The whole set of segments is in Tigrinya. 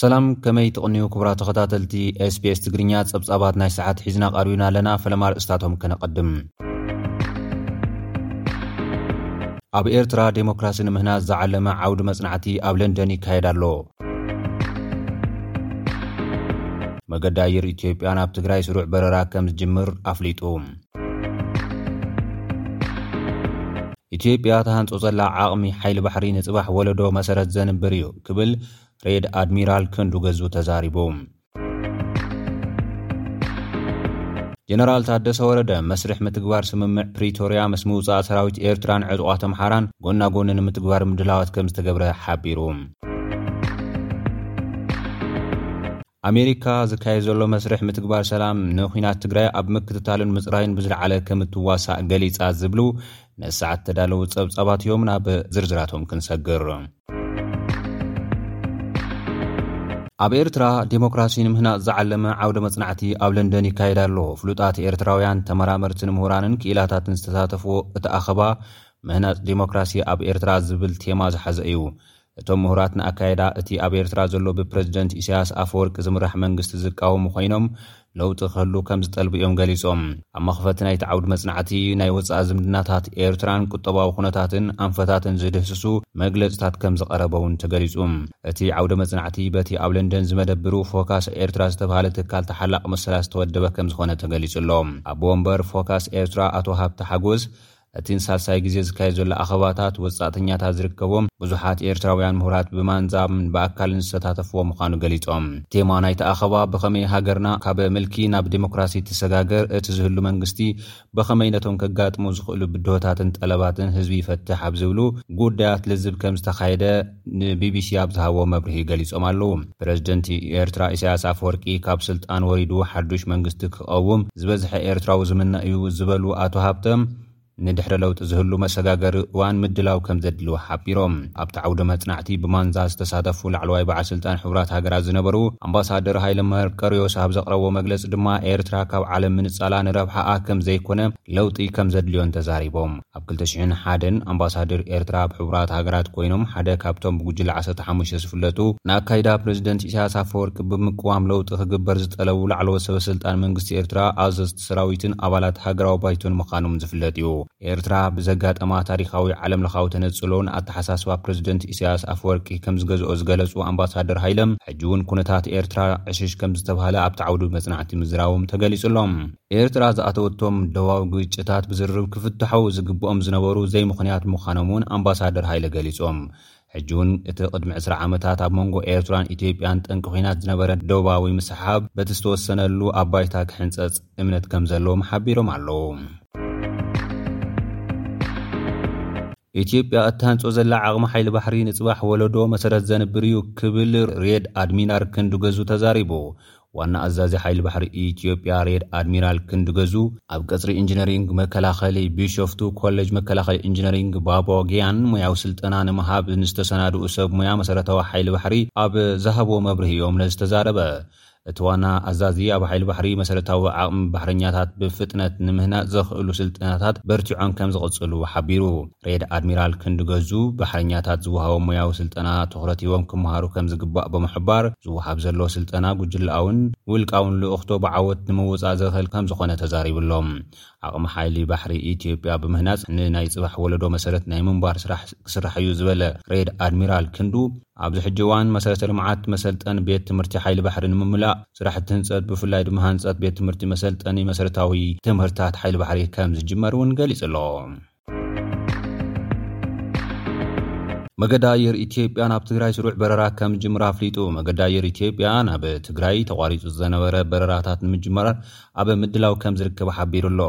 ሰላም ከመይ ትቕንዩ ክቡራ ተኸታተልቲ ስbስ ትግርኛ ጸብጻባት ናይ ሰዓት ሒዝና ቐርብና ኣለና ፈለማ ርእስታቶም ከነቐድም ኣብ ኤርትራ ዴሞክራሲ ንምህናዝ ዝዓለመ ዓውዲ መጽናዕቲ ኣብ ለንደን ይካየድ ኣሎ መገዲ ኣየር ኢትዮጵያ ናብ ትግራይ ስሩዕ በረራ ከም ዝጅምር ኣፍሊጡ ኢትዮጵያ ትሃንጾ ዘላ ዓቕሚ ሓይሊ ባሕሪ ንጽባሕ ወለዶ መሰረት ዘንብር እዩ ክብል ሬድ ኣድሚራል ክንዱ ገዙ ተዛሪቡ። ጀነራል ታደሰ ወረደ መስርሕ ምትግባር ስምምዕ ፕሪቶርያ ምስ ምውፃእ ሰራዊት ኤርትራን ዕጡቓት ኣምሓራን ጎና ጎኒ ንምትግባር ምድላዋት ከም ዝተገብረ ሓቢሩ። ኣሜሪካ ዝካየድ ዘሎ መስርሕ ምትግባር ሰላም ንኲናት ትግራይ ኣብ ምክትታልን ምፅራይን ብዝለዓለ ከም እትዋሳእ ገሊፃ ዝብሉ ነሰዓት እተዳለዉ ፀብፃባት እዮም። ናብ ዝርዝራቶም ክንሰግር። ኣብ ኤርትራ ዴሞክራሲ ንምህናጽ ዝዓለመ ዓውደ መጽናዕቲ ኣብ ለንደን ይካየድ ኣሎ። ፍሉጣት ኤርትራውያን ተመራመርትን ምሁራንን ክኢላታትን ዝተሳተፍዎ እቲ ኣኸባ ምህናጽ ዴሞክራሲ ኣብ ኤርትራ ዝብል ቴማ ዝሓዘ እዩ። እቶም ምሁራት ንኣካይዳ እቲ ኣብ ኤርትራ ዘሎ ብፕረዚደንት ኢሳያስ ኣፈወርቂ ዝምራሕ መንግስቲ ዝቃወሙ ኮይኖም፣ ለውጢ ክህሉ ከም ዝጠልቡ እዮም ገሊጾም። ኣብ መኽፈቲ ናይቲ ዓውዲ መጽናዕቲ፣ ናይ ወጻኢ ዝምድናታት ኤርትራን ቁጠባዊ ኩነታትን ኣንፈታትን ዝድህስሱ መግለጺታት ከም ዝቐረበ እውን ተገሊጹ። እቲ ዓውደ መጽናዕቲ በቲ ኣብ ለንደን ዝመደብሩ ፎካስ ኤርትራ ዝተብሃለ ትካል ተሓላቒ መሰላት ዝተወደበ ከም ዝኾነ ተገሊጹ ኣሎ። ኣቦ ወንበር ፎካስ ኤርትራ ኣቶ ሃብተ ሓጎስ፣ እቲ ንሳልሳይ ግዜ ዝካየድ ዘሎ ኣኸባታት ወጻእተኛታት ዝርከቦም ብዙሓት ኤርትራውያን ምሁራት ብማንዛብን ብኣካልን ዝተታተፍዎ ምዃኑ ገሊጾም። ቴማ ናይቲ ኣኸባ ብኸመይ ሃገርና ካብ ምልኪ ናብ ዴሞክራሲ ትሰጋገር፣ እቲ ዝህሉ መንግስቲ ብኸመይ ነቶም ከጋጥሙ ዝኽእሉ ብድሆታትን ጠለባትን ህዝቢ ይፈትሕ ኣብ ዝብሉ ጉዳያት ልዝብ ከምዝተኻየደ ንቢቢሲ ኣብ ዝሃብዎ መብርሂ ገሊጾም ኣለዉ። ፕረዚደንት ኤርትራ ኢሳያስ ኣፈወርቂ ካብ ስልጣን ወሪዱ ሓዱሽ መንግስቲ ክቐውም ዝበዝሐ ኤርትራዊ ዝምነ እዩ ዝበሉ ኣቶ ሃብተ፣ ንድሕሪ ለውጢ ዝህሉ መሰጋገሪ እዋን ምድላው ከምዘድሊ ሓቢሮም። ኣብቲ ዓውደ መጽናዕቲ ብማንዛ ዝተሳተፉ ላዕለዋይ በዓል ስልጣን ሕቡራት ሃገራት ዝነበሩ ኣምባሳደር ሃይለ መርቀርዮስ ኣብ ዘቕረብዎ መግለጺ ድማ ኤርትራ ካብ ዓለም ምንጻላ ንረብሓኣ ከምዘይኮነ ለውጢ ከምዘድልዮን ተዛሪቦም። ኣብ ክልተ ሽሕን ሓደን ኣምባሳድር ኤርትራ ኣብ ሕቡራት ሃገራት ኮይኖም ሓደ ካብቶም ብጉጅለ ዓሰርተ ሓሙሽተ ዝፍለጡ ንኣካይዳ ፕረዚደንት ኢሳያስ ኣፈወርቂ ብምቅዋም ለውጢ ክግበር ዝጠለቡ ላዕለዎት ሰበስልጣን መንግስቲ ኤርትራ ኣዘዝቲ ሰራዊትን ኣባላት ሃገራዊ ባይቶን ምኻኖም ዝፍለጥ እዩ። ኤርትራ ብዘጋጠማ ታሪኻዊ ዓለምለኻዊ ተነጽሎ ንኣተሓሳስባ ፕረዚደንት ኢሳያስ ኣፈወርቂ ከምዝገዝኦ ዝገለጹ ኣምባሳደር ሃይለ ሕጂ'ውን ኩነታት ኤርትራ ዕሽሽ ከምዝተብሃለ ኣብቲ ዓውዲ መጽናዕቲ ምዝራቦም ተገሊጹ ኣሎ። ኤርትራ ዝኣተወቶም ዶባዊ ግጭታት ብዝርርብ ክፍትሑ ዝግብኦም ዝነበሩ ዘይምኽንያት ምዃኖም'ውን ኣምባሳደር ሃይለ ገሊጾም። ሕጂ'ውን እቲ ቅድሚ ዕስራ ዓመታት ኣብ መንጎ ኤርትራን ኢትዮጵያን ጠንቂ ኲናት ዝነበረ ዶባዊ ምስሕሓብ በቲ ዝተወሰነሉ ኣብ ባይታ ክሕንጸጽ እምነት ከም ዘለዎም ሓቢሮም ኣለዉ። ኢትዮጵያ እትሃንጾ ዘላ ዓቕሚ ሓይሊ ባሕሪ ንጽባሕ ወለዶ መሰረት ዘንብር'ዩ ክብል ርየድ ኣድሚራል ክንዱ ገዙ ተዛሪቡ። ዋና ኣዛዚ ሓይሊ ባሕሪ ኢትዮጵያ ሬር ኣድሚራል ክንድ ገዙ ኣብ ቀፅሪ ኢንጂነሪንግ መከላኸሊ ቢሾፍቱ ኮሌጅ መከላኸሊ ኢንጂነሪንግ ባቦ ጊያን ሞያዊ ስልጠና ንምሃብ ንዝተሰናድኡ ሰብ ሞያ መሰረታዊ ሓይሊ ባሕሪ ኣብ ዝሃብዎ መብርሂ እዮም ነዚ ዝተዛረበ። እቲ ዋና ኣዛዚ ኣብ ሓይሊ ባሕሪ መሰረታዊ ዓቕሚ ባሕረኛታት ብፍጥነት ንምህናፅ ዘኽእሉ ስልጠናታት በርቲዖም ከምዝቕፅሉ ሓቢሩ። ሬድ ኣድሚራል ክንዲ ገዙ፣ ባሕረኛታት ዝወሃቦም ሞያዊ ስልጠና ትኹረት ሂቦም ክመሃሩ ከምዝግባእ ብምሕባር፣ ዝወሃብ ዘሎ ስልጠና ጉጅለኣውን ውልቃውን ልኡኽቶ ብዓወት ንምውፃእ ዘኽእል ከምዝኾነ ተዛሪቡ ኣሎ። ዓቕሚ ሓይሊ ባሕሪ ኢትዮጵያ ብምህናፅ ንናይ ፅባሕ ወለዶ መሰረት ናይ ምንባር ስራሕ ክስራሕ እዩ ዝበለ ሬድ ኣድሚራል ክንዱ፣ ኣብዚ ሕጂ እዋን መሰረተ ልምዓት መሰልጠኒ ቤት ትምህርቲ ሓይሊ ባሕሪ ንምምላእ ስራሕቲ ህንፀት ብፍላይ ድማ ህንፀት ቤት ትምህርቲ መሰልጠኒ መሰረታዊ ትምህርታት ሓይሊ ባሕሪ ከምዝጅመር እውን ገሊፁ ኣሎ። መገዲ ኣየር ኢትዮጵያ ናብ ትግራይ ስሩዕ በረራ ከም ጅምር ኣፍሊጡ። መገዲ ኣየር ኢትዮጵያ ናብ ትግራይ ተቋሪፁ ዝነበረ በረራታት ንምጅማር ኣብ ምድላው ከም ዝርከብ ሓቢሩ ኣሎ።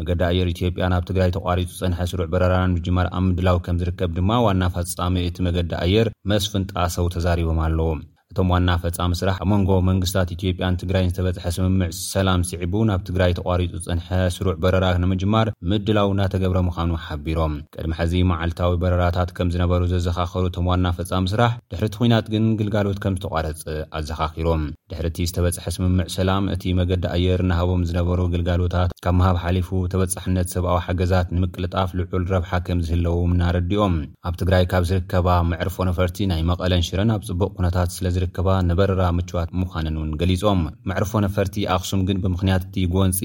መገዲ ኣየር ኢትዮጵያ ናብ ትግራይ ተቋሪፁ ዝፀንሐ ስሩዕ በረራ ንምጅማር ኣብ ምድላው ከም ዝርከብ ድማ ዋና ፈፃሚ እቲ መገዲ ኣየር መስፍን ጣሰው ተዛሪቦም ኣለዉ። እቶም ዋና ፈፃሚ ስራሕ ኣብ መንጎ መንግስታት ኢትዮጵያን ትግራይን ዝተበፅሐ ስምምዕ ሰላም ስዒቡ ናብ ትግራይ ተቋሪፁ ዝፀንሐ ስሩዕ በረራ ንምጅማር ምድላው እናተገብረ ምዃኑ ሓቢሮም። ቅድሚ ሕዚ መዓልታዊ በረራታት ከምዝነበሩ ዘዘኻኸሩ እቶም ዋና ፈፃሚ ስራሕ፣ ድሕሪ እቲ ኲናት ግን ግልጋሎት ከምዝተቋረፀ ኣዘኻኺሮም። ድሕሪ እቲ ዝተበፅሐ ስምምዕ ሰላም እቲ መገዲ ኣየር እናሃቦም ዝነበሩ ግልጋሎታት ካብ ምሃብ ሓሊፉ ተበፃሕነት ሰብኣዊ ሓገዛት ንምቅልጣፍ ልዑል ረብሓ ከምዝህለዎም እናረድኦም። ኣብ ትግራይ ካብ ዝርከባ መዕርፎ ነፈርቲ ናይ መቐለን ሽረን ኣብ ፅቡቕ ኩነታት ስለዝርከባ ንበረራ ምቹዋት ምዃነን እውን ገሊፆም። መዕርፎ ነፈርቲ ኣኽሱም ግን ብምኽንያት እቲ ጎንፂ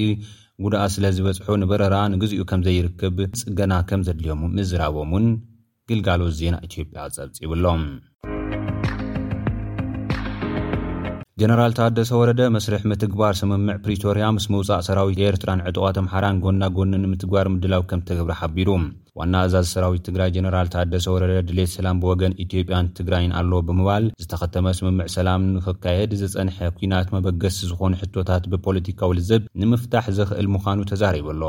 ጉድኣት ስለዝበፅሖ ንበረራ ንግዚኡ ከምዘይርክብ ፅገና ከምዘድልዮም ምዝራቦም እውን ግልጋሎት ዜና ኢትዮጵያ ፀብፂቡ'ሎ። ጀነራል ታደሰ ወረደ መስርሕ ምትግባር ስምምዕ ፕሪቶርያ ምስ ምውፃእ ሰራዊት ኤርትራን ዕጡቓት ኣምሓራን ጎና ጎኒ ንምትግባር ምድላው ከምተገብረ ሓቢሩ። ዋና ኣዛዚ ሰራዊት ትግራይ ጀነራል ታደሰ ወረደ ድሌት ሰላም ብወገን ኢትዮጵያን ትግራይን ኣሎ ብምባል ዝተኸተመ ስምምዕ ሰላም ንክካየድ ዝፀንሐ ኲናት መበገሲ ዝኾኑ ሕቶታት ብፖለቲካዊ ልዝብ ንምፍታሕ ዘኽእል ምዃኑ ተዛሪቡ ኣሎ።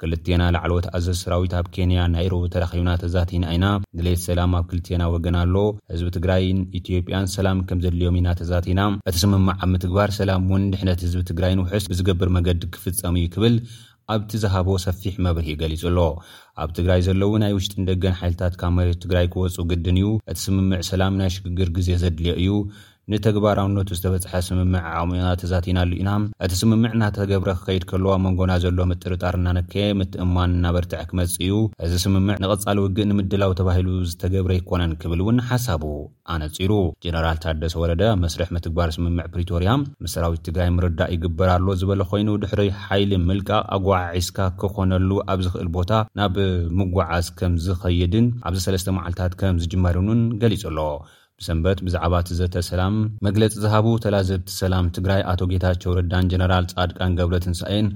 ክልቴና ላዕለዎት ኣዘዝቲ ሰራዊት ኣብ ኬንያ ናይሮቢ ተራኺብና ተዛቲና ኢና። ድሌት ሰላም ኣብ ክልቴና ወገን ኣሎ። ህዝቢ ትግራይን ኢትዮጵያን ሰላም ከምዘድልዮም ኢና ተዛቲና። እቲ ስምምዕ ኣብ ምትግባር ሰላም እውን ድሕነት ህዝቢ ትግራይን ውሑስ ብዝገብር መገዲ ክፍፀም እዩ ክብል ኣብቲ ዝሃቦ ሰፊሕ መብርሂ ገሊፁ ኣሎ። ኣብ ትግራይ ዘለዉ ናይ ውሽጥን ደገን ሓይልታት ካብ መሬት ትግራይ ክወፁ ግድን እዩ። እቲ ስምምዕ ሰላም ናይ ሽግግር ግዜ ዘድልዮ እዩ። ንተግባራውነቱ ዝተበጽሐ ስምምዕ ዓቕሚና ተዛቲናሉ ኢና። እቲ ስምምዕ እናተተገብረ ክኸይድ ከሎ ኣብ መንጎና ዘሎ ምጥርጣር እናነከየ፣ ምትእምማን እናበርትዐ ክመጽእ እዩ። እዚ ስምምዕ ንቐጻሊ ውግእ ንምድላው ተባሂሉ ዝተገብረ ኣይኮነን ክብል እውን ሓሳቡ ኣነጺሩ። ጀነራል ታደሰ ወረደ ኣብ መስርሕ ምትግባር ስምምዕ ፕሪቶርያ ምስ ሰራዊት ትግራይ ምርድዳእ ይግበር ኣሎ ዝበለ ኮይኑ፣ ድሕሪ ሓይሊ ምልቃቕ ኣጓዓዒዝካ ክኾነሉ ኣብ ዝኽእል ቦታ ናብ ምጉዓዝ ከምዝኸይድን ኣብዚ ሰለስተ መዓልታት ከምዝጅመርን'ውን ገሊጹ ኣሎ። ብሰንበት ብዛዕባ እቲ ዘተ ሰላም መግለፂ ዝሃቡ ተላዘብቲ ሰላም ትግራይ ኣቶ ጌታቸው ረዳን ጀነራል ፃድቃን ገብረትንሳኤን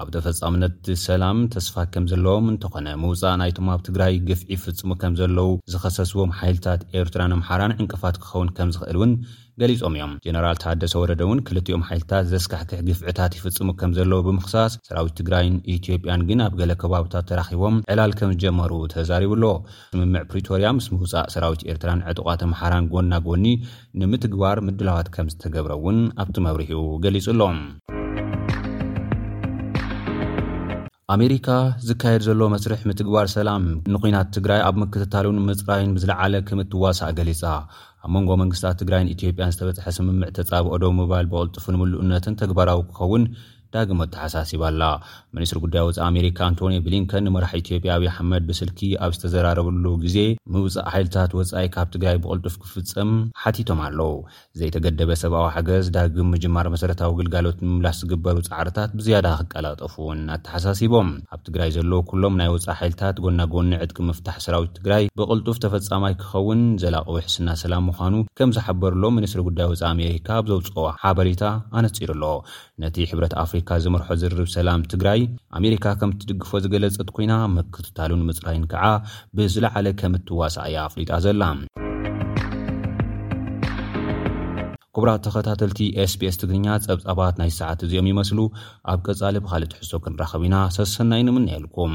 ኣብ ተፈፃምነት እቲ ሰላም ተስፋ ከምዘለዎም እንተኾነ ምውፃእ ናይቶም ኣብ ትግራይ ግፍዒ ይፍፅሙ ከምዘለው ዝኸሰስዎም ሓይልታት ኤርትራን ኣምሓራን ዕንቅፋት ክኸውን ከምዝኽእል እውን ገሊፆም እዮም። ጀነራል ታደሰ ወረደ እውን ክልቲኦም ሓይልታት ዘስካሕክሕ ግፍዕታት ይፍፅሙ ከምዘለው ብምኽሳስ ሰራዊት ትግራይን ኢትዮጵያን ግን ኣብ ገለ ከባብታት ተራኺቦም ዕላል ከምዝጀመሩ ተዛሪቡ ኣሎ። ስምምዕ ፕሪቶርያ ምስ ምውፃእ ሰራዊት ኤርትራን ዕጡቓት ኣምሓራን ጎና ጎኒ ንምትግባር ምድላዋት ከምዝተገብረ እውን ኣብቲ መብርሂኡ ገሊፁ ኣሎ። ኣሜሪካ ዝካየድ ዘሎ መስርሕ ምትግባር ሰላም ንኲናት ትግራይ ኣብ ምክትታሉን ምፅራይን ብዝለዓለ ከምእትዋሳእ ገሊፃ። ኣብ መንጎ መንግስታት ትግራይን ኢትዮጵያን ዝተበፅሐ ስምምዕ ተፃብኦ ደው ምባል ብቕልጡፍን ምሉእነትን ተግባራዊ ክኸውን ዳግም ኣተሓሳሲባ'ላ። ሚኒስትሪ ጉዳይ ወጻኢ ኣሜሪካ ኣንቶኒ ብሊንከን ንመራሒ ኢትዮጵያ ኣብይ ኣሕመድ ብስልኪ ኣብ ዝተዘራረብሉ ግዜ፣ ምውጻእ ሓይልታት ወጻኢ ካብ ትግራይ ብቕልጡፍ ክፍጸም ሓቲቶም ኣለው። ዘይተገደበ ሰብኣዊ ሓገዝ፣ ዳግም ምጅማር መሰረታዊ ግልጋሎት ንምምላስ ዝግበሩ ጻዕርታት ብዝያዳ ክቀላጠፉ'ውን ኣተሓሳሲቦም። ኣብ ትግራይ ዘለው ኩሎም ናይ ወጻኢ ሓይልታት ጎና ጎኒ ዕጥቂ ምፍታሕ ሰራዊት ትግራይ ብቕልጡፍ ተፈጻማይ ክኸውን ዘላቒ ውሕስና ሰላም ምዃኑ ከም ዝሓበሩሎም ሚኒስትሪ ጉዳይ ወጻኢ ኣሜሪካ ኣብ ዘውጽኦ ሓበሬታ ኣነጺሩ'ሎ። ነቲ ሕብረት ኣፍሪካ ዝመርሖ ዝርርብ ሰላም ትግራይ ኣሜሪካ ከምትድግፎ ዝገለፀት ኮይና ምክትታሉን ምፅራይን ከዓ ብዝለዓለ ከምትዋሳእ እያ ኣፍሊጣ ዘላ። ክቡራት ተኸታተልቲ ኤስቢኤስ ትግርኛ ጸብጻባት ናይ ሰዓት እዚኦም ይመስሉ። ኣብ ቀጻሊ ብኻልእ ትሕዝቶ ክንራኸብ ኢና። ሰሰናይ ንምነየልኩም።